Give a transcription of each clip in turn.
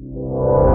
Thank you.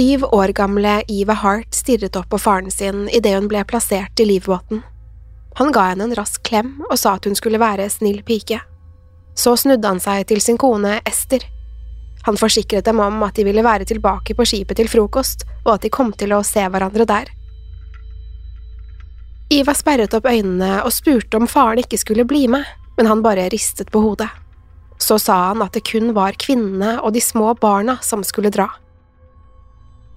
Syv år gamle Eva Hart stirret opp på faren sin idet hun ble plassert i livbåten. Han ga henne en rask klem og sa at hun skulle være snill pike. Så snudde han seg til sin kone Ester. Han forsikret dem om at de ville være tilbake på skipet til frokost, og at de kom til å se hverandre der. Iva sperret opp øynene og spurte om faren ikke skulle bli med, men han bare ristet på hodet. Så sa han at det kun var kvinnene og de små barna som skulle dra.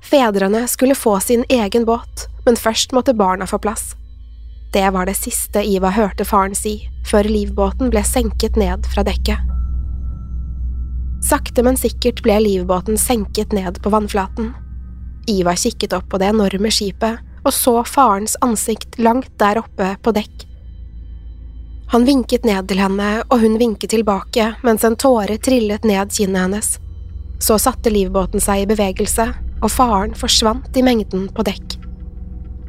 Fedrene skulle få sin egen båt, men først måtte barna få plass. Det var det siste Iva hørte faren si, før livbåten ble senket ned fra dekket. Sakte, men sikkert ble livbåten senket ned på vannflaten. Iva kikket opp på det enorme skipet og så farens ansikt langt der oppe på dekk. Han vinket ned til henne, og hun vinket tilbake mens en tåre trillet ned kinnet hennes. Så satte livbåten seg i bevegelse, og faren forsvant i mengden på dekk.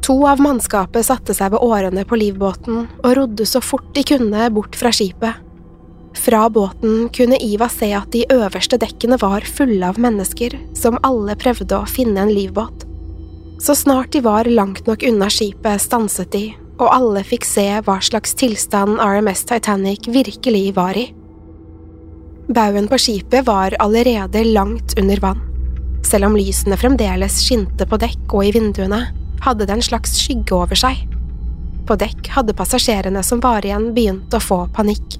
To av mannskapet satte seg ved årene på livbåten og rodde så fort de kunne bort fra skipet. Fra båten kunne Iva se at de øverste dekkene var fulle av mennesker som alle prøvde å finne en livbåt. Så snart de var langt nok unna skipet, stanset de, og alle fikk se hva slags tilstand RMS Titanic virkelig var i. Baugen på skipet var allerede langt under vann. Selv om lysene fremdeles skinte på dekk og i vinduene, hadde det en slags skygge over seg. På dekk hadde passasjerene som var igjen begynt å få panikk.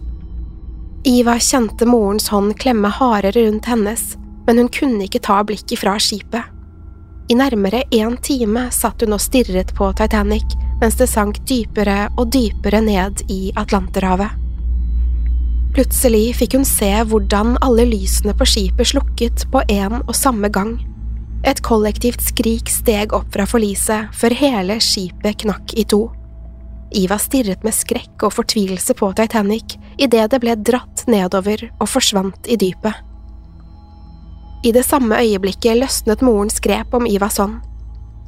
Iva kjente morens hånd klemme hardere rundt hennes, men hun kunne ikke ta blikket fra skipet. I nærmere én time satt hun og stirret på Titanic mens det sank dypere og dypere ned i Atlanterhavet. Plutselig fikk hun se hvordan alle lysene på skipet slukket på en og samme gang. Et kollektivt skrik steg opp fra forliset før hele skipet knakk i to. Iva stirret med skrekk og fortvilelse på Titanic idet det ble dratt nedover og forsvant i dypet. I det samme øyeblikket løsnet morens grep om Ivas hånd.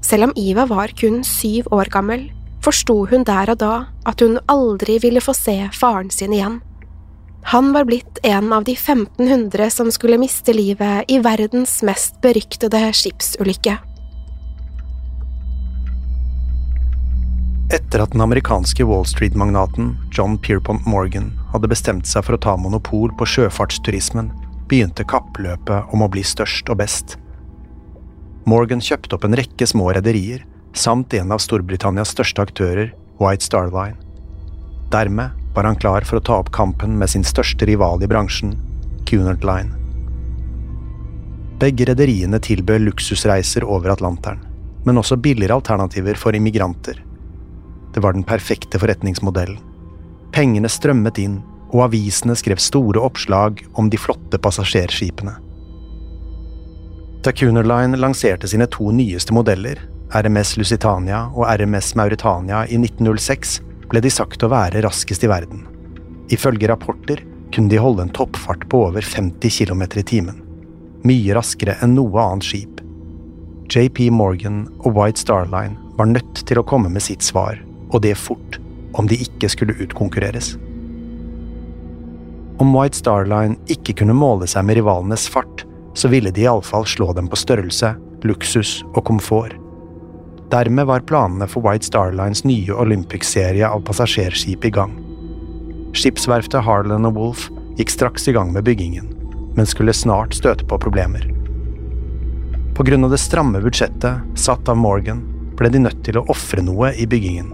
Selv om Iva var kun syv år gammel, forsto hun der og da at hun aldri ville få se faren sin igjen. Han var blitt en av de 1500 som skulle miste livet i verdens mest beryktede skipsulykke. Etter at den amerikanske Wall Street-magnaten John Pierpont Morgan hadde bestemt seg for å ta monopol på sjøfartsturismen, begynte kappløpet om å bli størst og best. Morgan kjøpte opp en rekke små rederier, samt en av Storbritannias største aktører, White Star Line. Dermed var han klar for å ta opp kampen med sin største rival i bransjen, Cunard Line. Begge rederiene tilbød luksusreiser over Atlanteren, men også billigere alternativer for immigranter. Det var den perfekte forretningsmodellen. Pengene strømmet inn, og avisene skrev store oppslag om de flotte passasjerskipene. Da Cunard Line lanserte sine to nyeste modeller, RMS Lusitania og RMS Mauritania i 1906, ble de sagt å være raskest i verden. Ifølge rapporter kunne de holde en toppfart på over 50 km i timen. Mye raskere enn noe annet skip. JP Morgan og White Star Line var nødt til å komme med sitt svar, og det fort, om de ikke skulle utkonkurreres. Om White Star Line ikke kunne måle seg med rivalenes fart, så ville de iallfall slå dem på størrelse, luksus og komfort. Dermed var planene for White Star Lines nye Olympic-serie av passasjerskip i gang. Skipsverftet Harlan og Wolff gikk straks i gang med byggingen, men skulle snart støte på problemer. På grunn av det stramme budsjettet satt av Morgan, ble de nødt til å ofre noe i byggingen.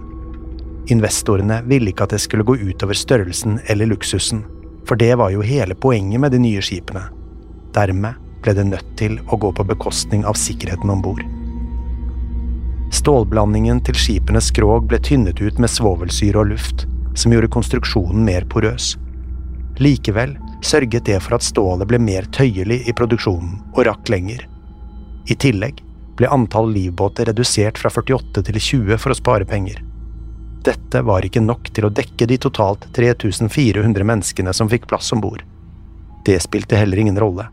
Investorene ville ikke at det skulle gå utover størrelsen eller luksusen, for det var jo hele poenget med de nye skipene. Dermed ble det nødt til å gå på bekostning av sikkerheten om bord. Stålblandingen til skipenes skrog ble tynnet ut med svovelsyre og luft, som gjorde konstruksjonen mer porøs. Likevel sørget det for at stålet ble mer tøyelig i produksjonen og rakk lenger. I tillegg ble antall livbåter redusert fra 48 til 20 for å spare penger. Dette var ikke nok til å dekke de totalt 3400 menneskene som fikk plass om bord. Det spilte heller ingen rolle.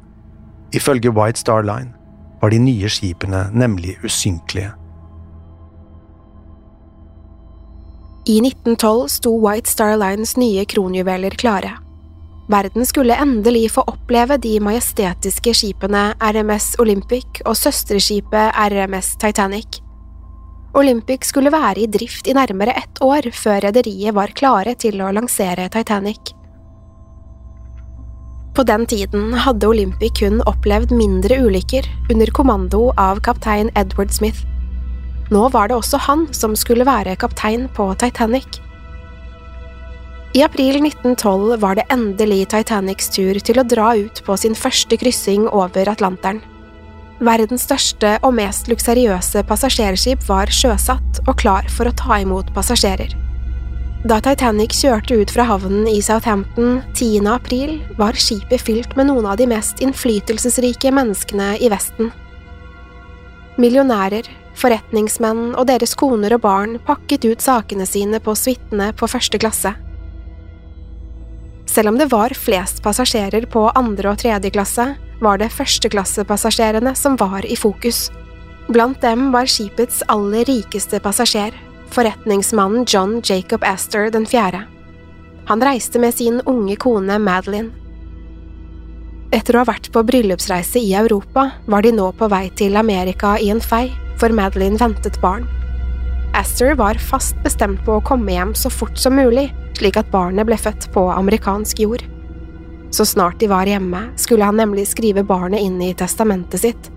Ifølge White Star Line var de nye skipene nemlig usynkelige. I 1912 sto White Star Lines nye kronjuveler klare. Verden skulle endelig få oppleve de majestetiske skipene RMS Olympic og søsterskipet RMS Titanic. Olympic skulle være i drift i nærmere ett år før rederiet var klare til å lansere Titanic. På den tiden hadde Olympic kun opplevd mindre ulykker under kommando av kaptein Edward Smith. Nå var det også han som skulle være kaptein på Titanic. I april 1912 var det endelig Titanics tur til å dra ut på sin første kryssing over Atlanteren. Verdens største og mest luksuriøse passasjerskip var sjøsatt og klar for å ta imot passasjerer. Da Titanic kjørte ut fra havnen i Southampton 10. april, var skipet fylt med noen av de mest innflytelsesrike menneskene i Vesten. Millionærer, forretningsmenn og deres koner og barn pakket ut sakene sine på suitene på første klasse. Selv om det var flest passasjerer på andre og tredje klasse, var det førsteklassepassasjerene som var i fokus. Blant dem var skipets aller rikeste passasjer, forretningsmannen John Jacob Astor den fjerde. Han reiste med sin unge kone Madeline. Etter å ha vært på bryllupsreise i Europa, var de nå på vei til Amerika i en fei, for Madeline ventet barn. Aster var fast bestemt på å komme hjem så fort som mulig, slik at barnet ble født på amerikansk jord. Så snart de var hjemme, skulle han nemlig skrive barnet inn i testamentet sitt.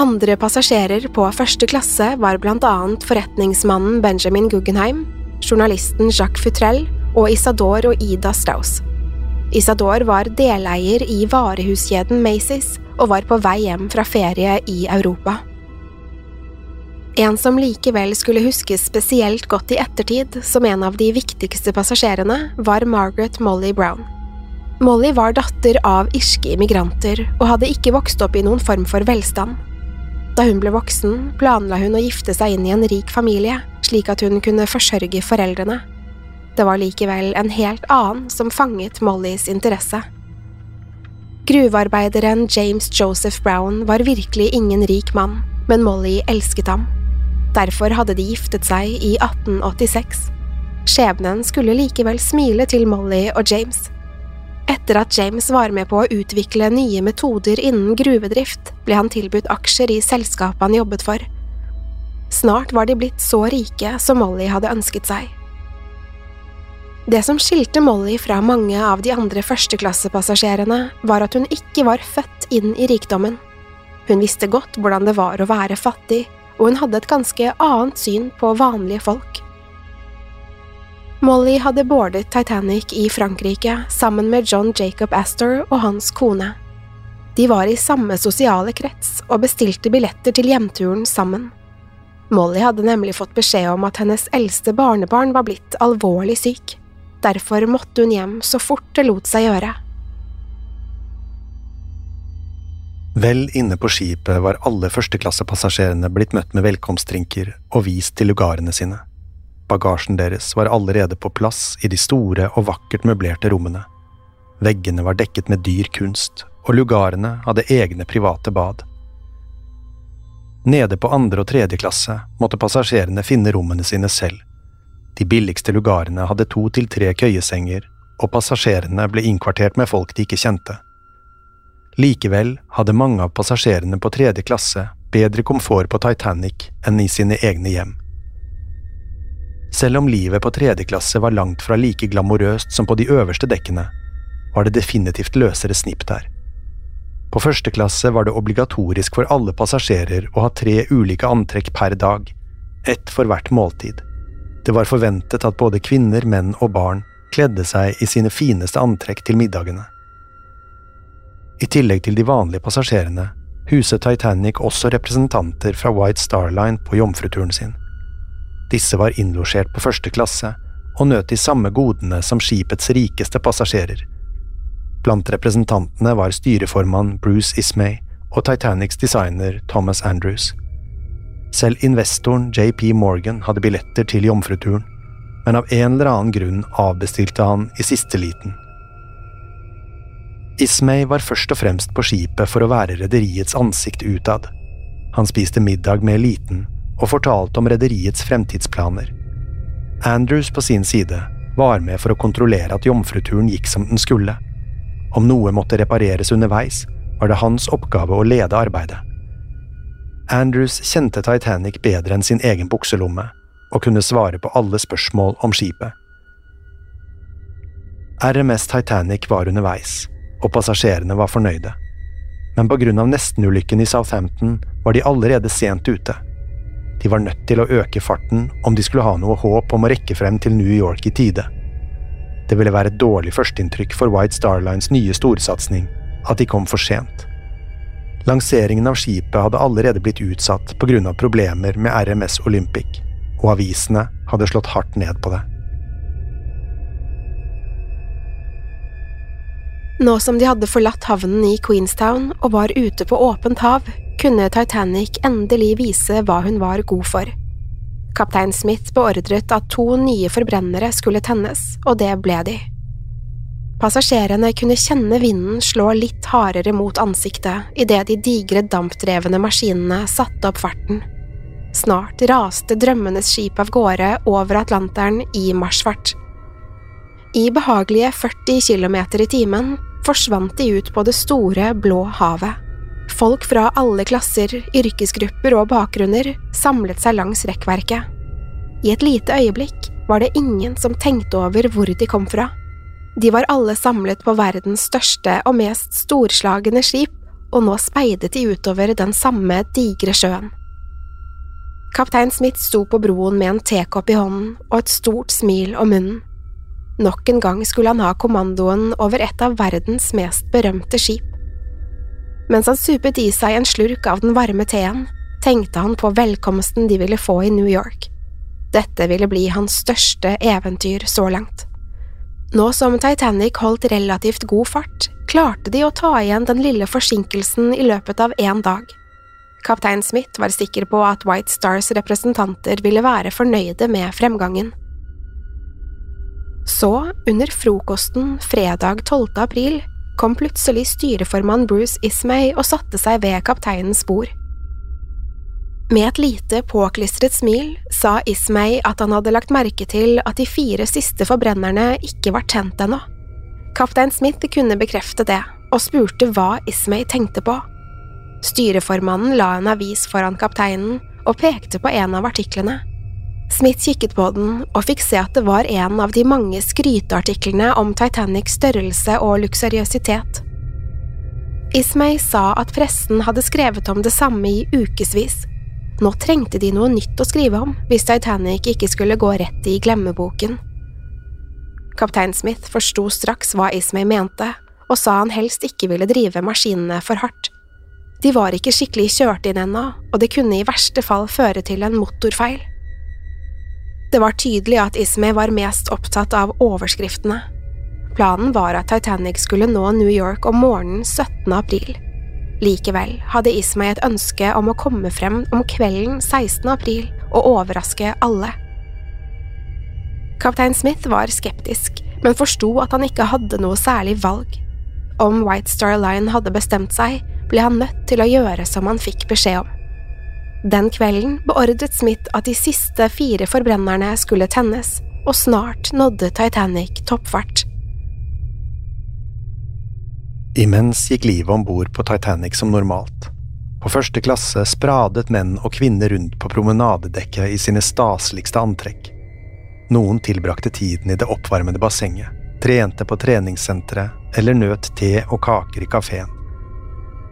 Andre passasjerer på første klasse var blant annet forretningsmannen Benjamin Guggenheim, journalisten Jacques Futrell og Isador og Ida Strauss. Isador var deleier i varehuskjeden Macy's og var på vei hjem fra ferie i Europa. En som likevel skulle huskes spesielt godt i ettertid som en av de viktigste passasjerene, var Margaret Molly Brown. Molly var datter av irske immigranter og hadde ikke vokst opp i noen form for velstand. Da hun ble voksen, planla hun å gifte seg inn i en rik familie, slik at hun kunne forsørge foreldrene. Det var likevel en helt annen som fanget Mollys interesse. Gruvearbeideren James Joseph Brown var virkelig ingen rik mann, men Molly elsket ham. Derfor hadde de giftet seg i 1886. Skjebnen skulle likevel smile til Molly og James. Etter at James var med på å utvikle nye metoder innen gruvedrift, ble han tilbudt aksjer i selskapet han jobbet for. Snart var de blitt så rike som Molly hadde ønsket seg. Det som skilte Molly fra mange av de andre førsteklassepassasjerene, var at hun ikke var født inn i rikdommen. Hun visste godt hvordan det var å være fattig, og hun hadde et ganske annet syn på vanlige folk. Molly hadde boardet Titanic i Frankrike sammen med John Jacob Astor og hans kone. De var i samme sosiale krets og bestilte billetter til hjemturen sammen. Molly hadde nemlig fått beskjed om at hennes eldste barnebarn var blitt alvorlig syk. Derfor måtte hun hjem så fort det lot seg gjøre. Vel inne på skipet var alle førsteklassepassasjerene blitt møtt med velkomstdrinker og vist til lugarene sine. Bagasjen deres var allerede på plass i de store og vakkert møblerte rommene. Veggene var dekket med dyr kunst, og lugarene hadde egne private bad. Nede på andre og tredje klasse måtte passasjerene finne rommene sine selv. De billigste lugarene hadde to til tre køyesenger, og passasjerene ble innkvartert med folk de ikke kjente. Likevel hadde mange av passasjerene på tredje klasse bedre komfort på Titanic enn i sine egne hjem. Selv om livet på tredje klasse var langt fra like glamorøst som på de øverste dekkene, var det definitivt løsere snipp der. På første klasse var det obligatorisk for alle passasjerer å ha tre ulike antrekk per dag, ett for hvert måltid. Det var forventet at både kvinner, menn og barn kledde seg i sine fineste antrekk til middagene. I tillegg til de vanlige passasjerene huset Titanic også representanter fra White Star Line på jomfruturen sin. Disse var innlosjert på første klasse og nøt de samme godene som skipets rikeste passasjerer, Blant representantene var styreformann Bruce Ismay og Titanics designer Thomas Andrews. Selv investoren JP Morgan hadde billetter til jomfruturen, men av en eller annen grunn avbestilte han i siste liten. Ismay var først og fremst på skipet for å være rederiets ansikt utad. Han spiste middag med eliten og fortalte om rederiets fremtidsplaner. Andrews på sin side var med for å kontrollere at jomfruturen gikk som den skulle om noe måtte repareres underveis, var det hans oppgave å lede arbeidet. Andrews kjente Titanic bedre enn sin egen bukselomme, og kunne svare på alle spørsmål om skipet. RMS Titanic var underveis, og passasjerene var fornøyde. Men på grunn av nestenulykken i Southampton var de allerede sent ute. De var nødt til å øke farten om de skulle ha noe håp om å rekke frem til New York i tide. Det ville være et dårlig førsteinntrykk for White Star Lines nye storsatsing at de kom for sent. Lanseringen av skipet hadde allerede blitt utsatt pga. problemer med RMS Olympic, og avisene hadde slått hardt ned på det. Nå som de hadde forlatt havnen i Queenstown og var ute på åpent hav, kunne Titanic endelig vise hva hun var god for. Kaptein Smith beordret at to nye forbrennere skulle tennes, og det ble de. Passasjerene kunne kjenne vinden slå litt hardere mot ansiktet idet de digre dampdrevne maskinene satte opp farten. Snart raste drømmenes skip av gårde over Atlanteren i marsjfart. I behagelige 40 km i timen forsvant de ut på det store, blå havet. Folk fra alle klasser, yrkesgrupper og bakgrunner samlet seg langs rekkverket. I et lite øyeblikk var det ingen som tenkte over hvor de kom fra. De var alle samlet på verdens største og mest storslagne skip, og nå speidet de utover den samme digre sjøen. Kaptein Smith sto på broen med en tekopp i hånden og et stort smil om munnen. Nok en gang skulle han ha kommandoen over et av verdens mest berømte skip. Mens han supet i seg en slurk av den varme teen, tenkte han på velkomsten de ville få i New York. Dette ville bli hans største eventyr så langt. Nå som Titanic holdt relativt god fart, klarte de å ta igjen den lille forsinkelsen i løpet av én dag. Kaptein Smith var sikker på at White Stars representanter ville være fornøyde med fremgangen. Så, under frokosten fredag 12. april, kom plutselig styreformann Bruce Ismay og satte seg ved kapteinens bord. Med et lite, påklistret smil sa Ismay at han hadde lagt merke til at de fire siste forbrennerne ikke var tent ennå. Kaptein Smith kunne bekrefte det, og spurte hva Ismay tenkte på. Styreformannen la en avis foran kapteinen og pekte på en av artiklene. Smith kikket på den og fikk se at det var en av de mange skryteartiklene om Titanics størrelse og luksuriøsitet. Ismay sa at pressen hadde skrevet om det samme i ukevis. Nå trengte de noe nytt å skrive om hvis Titanic ikke skulle gå rett i glemmeboken. Kaptein Smith forsto straks hva Ismay mente, og sa han helst ikke ville drive maskinene for hardt. De var ikke skikkelig kjørt inn ennå, og det kunne i verste fall føre til en motorfeil. Det var tydelig at Ismay var mest opptatt av overskriftene. Planen var at Titanic skulle nå New York om morgenen 17. april. Likevel hadde Ismay et ønske om å komme frem om kvelden 16. april og overraske alle. Kaptein Smith var skeptisk, men forsto at han ikke hadde noe særlig valg. Om White Star Line hadde bestemt seg, ble han nødt til å gjøre som han fikk beskjed om. Den kvelden beordret Smith at de siste fire forbrennerne skulle tennes, og snart nådde Titanic toppfart. Imens gikk livet om bord på Titanic som normalt. På første klasse spradet menn og kvinner rundt på promenadedekket i sine staseligste antrekk. Noen tilbrakte tiden i det oppvarmede bassenget, trente på treningssenteret eller nøt te og kaker i kafeen.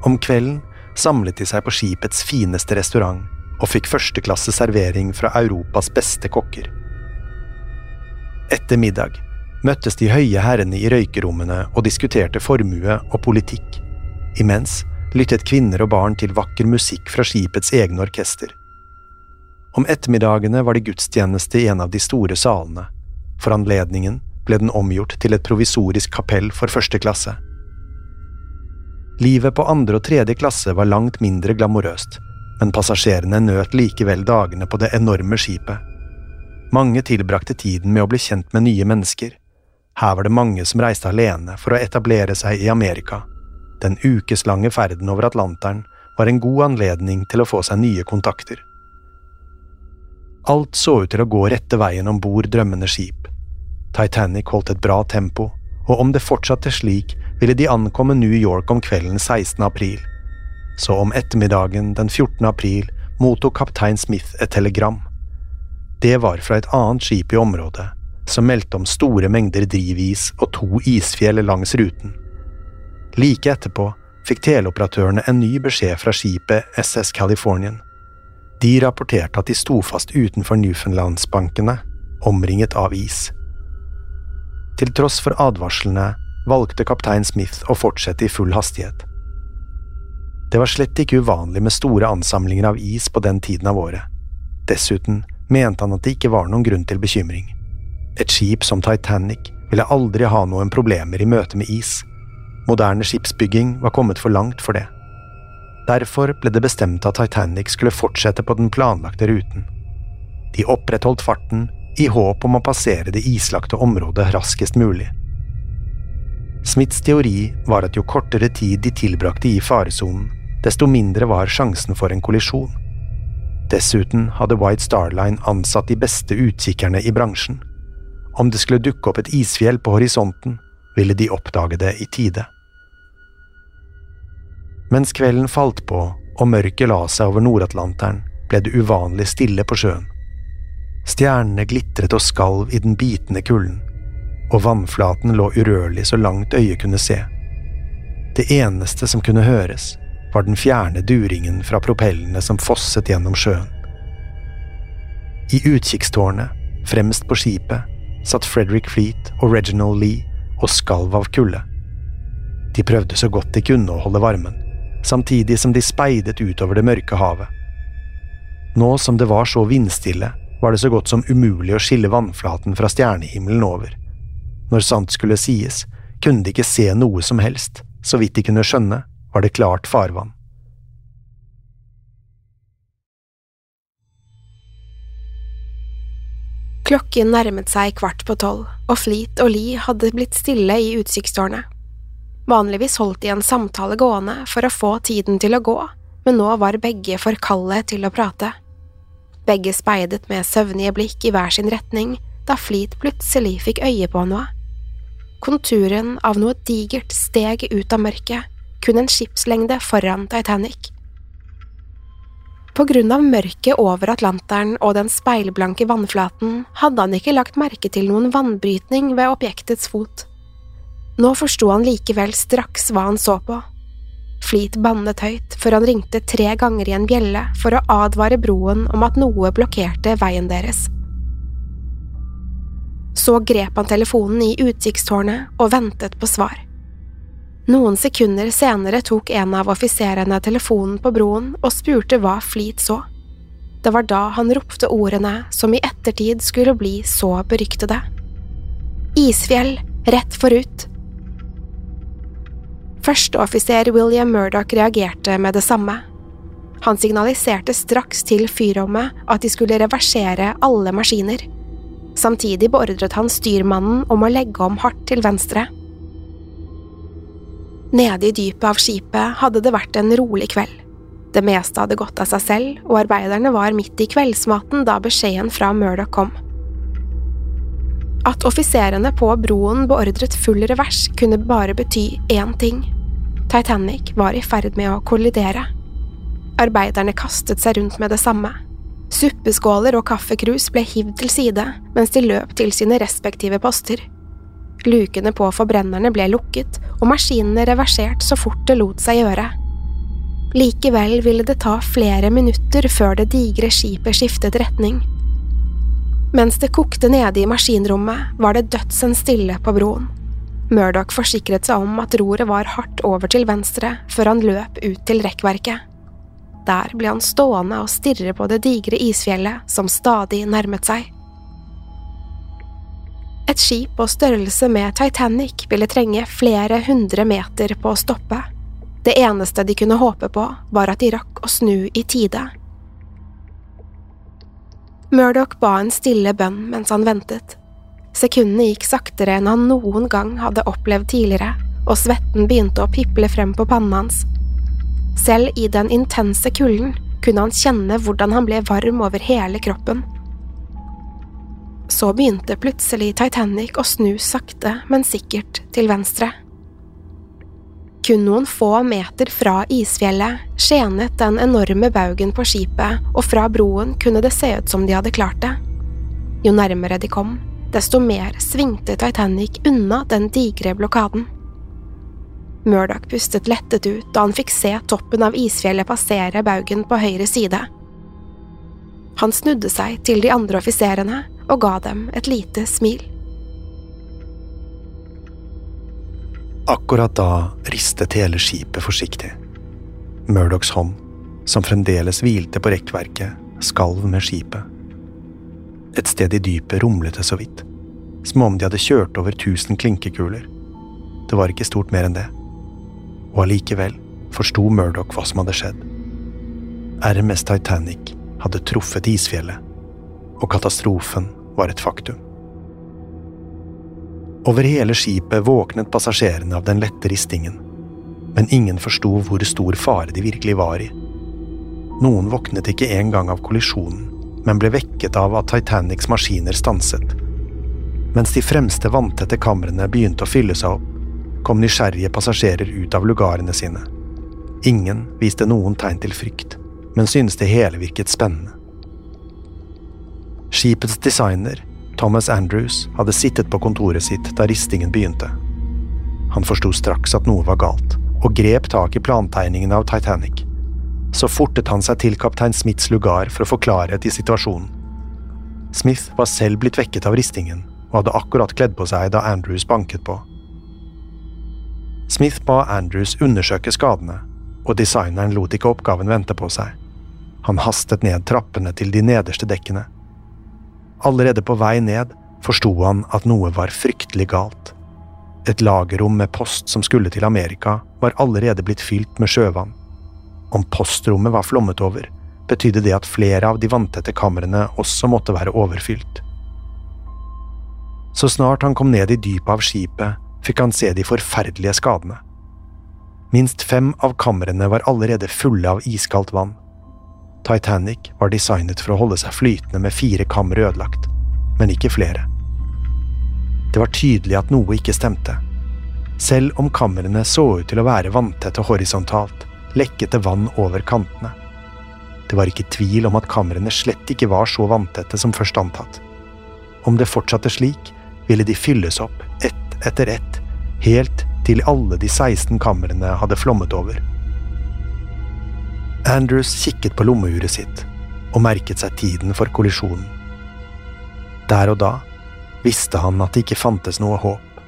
Om kvelden samlet de seg på skipets fineste restaurant og fikk førsteklasse servering fra Europas beste kokker. Etter middag møttes de høye herrene i røykerommene og diskuterte formue og politikk. Imens lyttet kvinner og barn til vakker musikk fra skipets egne orkester. Om ettermiddagene var det gudstjeneste i en av de store salene. For anledningen ble den omgjort til et provisorisk kapell for første klasse. Livet på andre og tredje klasse var langt mindre glamorøst, men passasjerene nøt likevel dagene på det enorme skipet. Mange tilbrakte tiden med å bli kjent med nye mennesker. Her var det mange som reiste alene for å etablere seg i Amerika. Den ukeslange ferden over Atlanteren var en god anledning til å få seg nye kontakter. Alt så ut til å gå rette veien om bord drømmende skip. Titanic holdt et bra tempo, og om det fortsatte slik, ville de ankomme New York om kvelden 16. april. Så om ettermiddagen den 14. april mottok kaptein Smith et telegram. Det var fra et annet skip i området, som meldte om store mengder drivis og to isfjell langs ruten. Like etterpå fikk teleoperatørene en ny beskjed fra skipet SS Californian. De rapporterte at de sto fast utenfor Newfoundlandsbankene, omringet av is. Til tross for advarslene valgte kaptein Smith å fortsette i full hastighet. Det var slett ikke uvanlig med store ansamlinger av is på den tiden av året. Dessuten mente han at det ikke var noen grunn til bekymring. Et skip som Titanic ville aldri ha noen problemer i møte med is. Moderne skipsbygging var kommet for langt for det. Derfor ble det bestemt at Titanic skulle fortsette på den planlagte ruten. De opprettholdt farten i håp om å passere det islagte området raskest mulig. Smiths teori var at jo kortere tid de tilbrakte i faresonen, desto mindre var sjansen for en kollisjon. Dessuten hadde White Star Line ansatt de beste utkikkerne i bransjen. Om det skulle dukke opp et isfjell på horisonten, ville de oppdage det i tide. Mens kvelden falt på og mørket la seg over Nord-Atlanteren, ble det uvanlig stille på sjøen. Stjernene glitret og skalv i den bitende kulden og vannflaten lå urørlig så langt øyet kunne se. Det eneste som kunne høres, var den fjerne duringen fra propellene som fosset gjennom sjøen. I utkikkstårnet, fremst på skipet, satt Frederick Fleet og Reginald Lee og skalv av kulde. De prøvde så godt de kunne å holde varmen, samtidig som de speidet utover det mørke havet. Nå som det var så vindstille, var det så godt som umulig å skille vannflaten fra stjernehimmelen over. Når sant skulle sies, kunne de ikke se noe som helst, så vidt de kunne skjønne, var det klart farvann. Klokken nærmet seg kvart på tolv, og Fleet og Lee hadde blitt stille i utsiktstårnet. Vanligvis holdt de en samtale gående for å få tiden til å gå, men nå var begge for kalde til å prate. Begge speidet med søvnige blikk i hver sin retning da Fleet plutselig fikk øye på noe. Konturen av noe digert steg ut av mørket, kun en skipslengde foran Titanic. På grunn av mørket over Atlanteren og den speilblanke vannflaten hadde han ikke lagt merke til noen vannbrytning ved objektets fot. Nå forsto han likevel straks hva han så på. Flit bannet høyt før han ringte tre ganger i en bjelle for å advare broen om at noe blokkerte veien deres. Så grep han telefonen i utkikkstårnet og ventet på svar. Noen sekunder senere tok en av offiserene telefonen på broen og spurte hva Fleet så. Det var da han ropte ordene som i ettertid skulle bli så beryktede. Isfjell, rett forut. Førsteoffiser William Murdoch reagerte med det samme. Han signaliserte straks til fyrrommet at de skulle reversere alle maskiner. Samtidig beordret han styrmannen om å legge om hardt til venstre. Nede i dypet av skipet hadde det vært en rolig kveld. Det meste hadde gått av seg selv, og arbeiderne var midt i kveldsmaten da beskjeden fra Murdoch kom. At offiserene på broen beordret full revers, kunne bare bety én ting. Titanic var i ferd med å kollidere. Arbeiderne kastet seg rundt med det samme. Suppeskåler og kaffekrus ble hivd til side mens de løp til sine respektive poster. Lukene på forbrennerne ble lukket og maskinene reversert så fort det lot seg gjøre. Likevel ville det ta flere minutter før det digre skipet skiftet retning. Mens det kokte nede i maskinrommet, var det dødsen stille på broen. Murdoch forsikret seg om at roret var hardt over til venstre før han løp ut til rekkverket. Der ble han stående og stirre på det digre isfjellet som stadig nærmet seg. Et skip på størrelse med Titanic ville trenge flere hundre meter på å stoppe. Det eneste de kunne håpe på, var at de rakk å snu i tide. Murdoch ba en stille bønn mens han ventet. Sekundene gikk saktere enn han noen gang hadde opplevd tidligere, og svetten begynte å piple frem på pannen hans. Selv i den intense kulden kunne han kjenne hvordan han ble varm over hele kroppen. Så begynte plutselig Titanic å snu sakte, men sikkert til venstre. Kun noen få meter fra isfjellet skjenet den enorme baugen på skipet, og fra broen kunne det se ut som de hadde klart det. Jo nærmere de kom, desto mer svingte Titanic unna den digre blokaden. Murdoch pustet lettet ut da han fikk se toppen av isfjellet passere baugen på høyre side. Han snudde seg til de andre offiserene og ga dem et lite smil. Akkurat da ristet hele skipet forsiktig. Murdochs hånd, som fremdeles hvilte på rekkverket, skalv med skipet. Et sted i dypet rumlet det så vidt, som om de hadde kjørt over tusen klinkekuler. Det var ikke stort mer enn det. Og allikevel forsto Murdoch hva som hadde skjedd. RMS Titanic hadde truffet isfjellet, og katastrofen var et faktum. Over hele skipet våknet passasjerene av den lette ristingen, men ingen forsto hvor stor fare de virkelig var i. Noen våknet ikke engang av kollisjonen, men ble vekket av at Titanics maskiner stanset. Mens de fremste vanntette kamrene begynte å fylle seg opp, kom nysgjerrige passasjerer ut av lugarene sine. Ingen viste noen tegn til frykt, men syntes det hele virket spennende. Skipets designer, Thomas Andrews hadde sittet på kontoret sitt da ristingen begynte. Han forsto straks at noe var galt, og grep tak i plantegningen av Titanic. Så fortet han seg til kaptein Smiths lugar for å få klarhet i situasjonen. Smith var selv blitt vekket av ristingen, og hadde akkurat kledd på seg da Andrews banket på. Smith ba Andrews undersøke skadene, og designeren lot ikke oppgaven vente på seg. Han hastet ned trappene til de nederste dekkene Allerede på vei ned forsto han at noe var fryktelig galt. Et lagerrom med post som skulle til Amerika, var allerede blitt fylt med sjøvann. Om postrommet var flommet over, betydde det at flere av de vanntette kamrene også måtte være overfylt. Så snart han kom ned i dypet av skipet, fikk han se de forferdelige skadene. Minst fem av kamrene var allerede fulle av iskaldt vann. Titanic var designet for å holde seg flytende med fire kammer ødelagt, men ikke flere. Det var tydelig at noe ikke stemte. Selv om kamrene så ut til å være vanntette horisontalt, lekket det vann over kantene. Det var ikke tvil om at kamrene slett ikke var så vanntette som først antatt. Om det fortsatte slik, ville de fylles opp, ett etter ett, helt til alle de 16 kamrene hadde flommet over. Andrews kikket på lommeuret sitt og merket seg tiden for kollisjonen. Der og da visste han at det ikke fantes noe håp.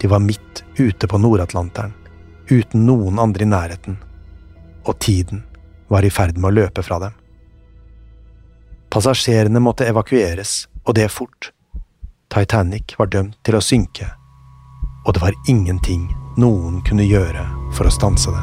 De var midt ute på Nord-Atlanteren, uten noen andre i nærheten, og tiden var i ferd med å løpe fra dem. Passasjerene måtte evakueres, og det fort. Titanic var dømt til å synke, og det var ingenting noen kunne gjøre for å stanse det.